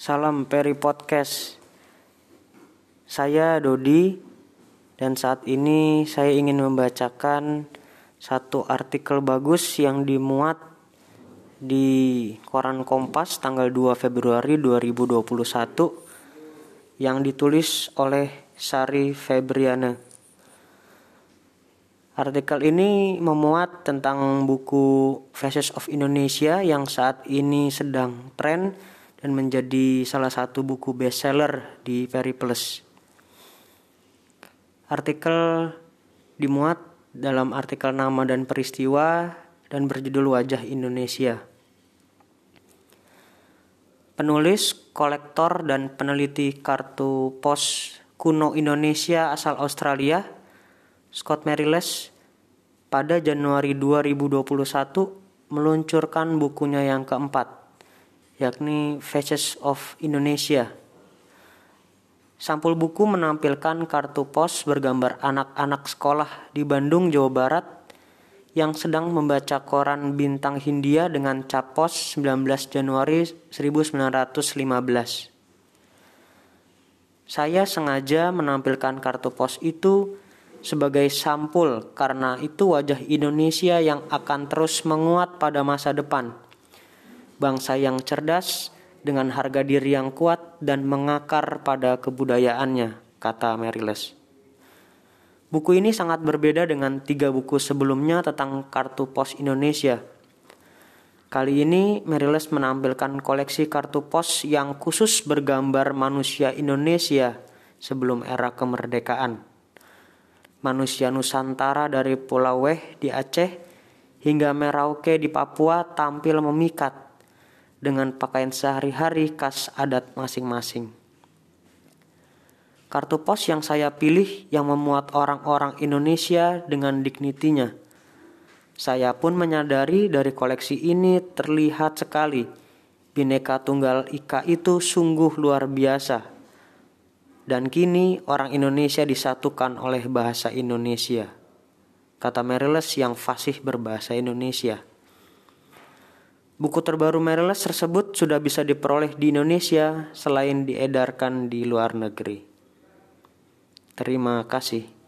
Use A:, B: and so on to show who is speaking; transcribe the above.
A: Salam Peri Podcast. Saya Dodi dan saat ini saya ingin membacakan satu artikel bagus yang dimuat di koran Kompas tanggal 2 Februari 2021 yang ditulis oleh Sari Febriana. Artikel ini memuat tentang buku Faces of Indonesia yang saat ini sedang tren dan menjadi salah satu buku bestseller di Periplus. Artikel dimuat dalam artikel nama dan peristiwa dan berjudul Wajah Indonesia. Penulis, kolektor, dan peneliti kartu pos kuno Indonesia asal Australia, Scott Meriles, pada Januari 2021 meluncurkan bukunya yang keempat, yakni Faces of Indonesia Sampul buku menampilkan kartu pos bergambar anak-anak sekolah di Bandung, Jawa Barat yang sedang membaca koran Bintang Hindia dengan cap pos 19 Januari 1915. Saya sengaja menampilkan kartu pos itu sebagai sampul karena itu wajah Indonesia yang akan terus menguat pada masa depan. Bangsa yang cerdas, dengan harga diri yang kuat dan mengakar pada kebudayaannya, kata Meriles. Buku ini sangat berbeda dengan tiga buku sebelumnya tentang kartu pos Indonesia. Kali ini Meriles menampilkan koleksi kartu pos yang khusus bergambar manusia Indonesia sebelum era kemerdekaan. Manusia Nusantara dari Pulau Weh di Aceh hingga Merauke di Papua tampil memikat dengan pakaian sehari-hari khas adat masing-masing. Kartu pos yang saya pilih yang memuat orang-orang Indonesia dengan dignitinya. Saya pun menyadari dari koleksi ini terlihat sekali Bineka Tunggal Ika itu sungguh luar biasa. Dan kini orang Indonesia disatukan oleh bahasa Indonesia. Kata Meriles yang fasih berbahasa Indonesia. Buku terbaru Meriles tersebut sudah bisa diperoleh di Indonesia selain diedarkan di luar negeri. Terima kasih.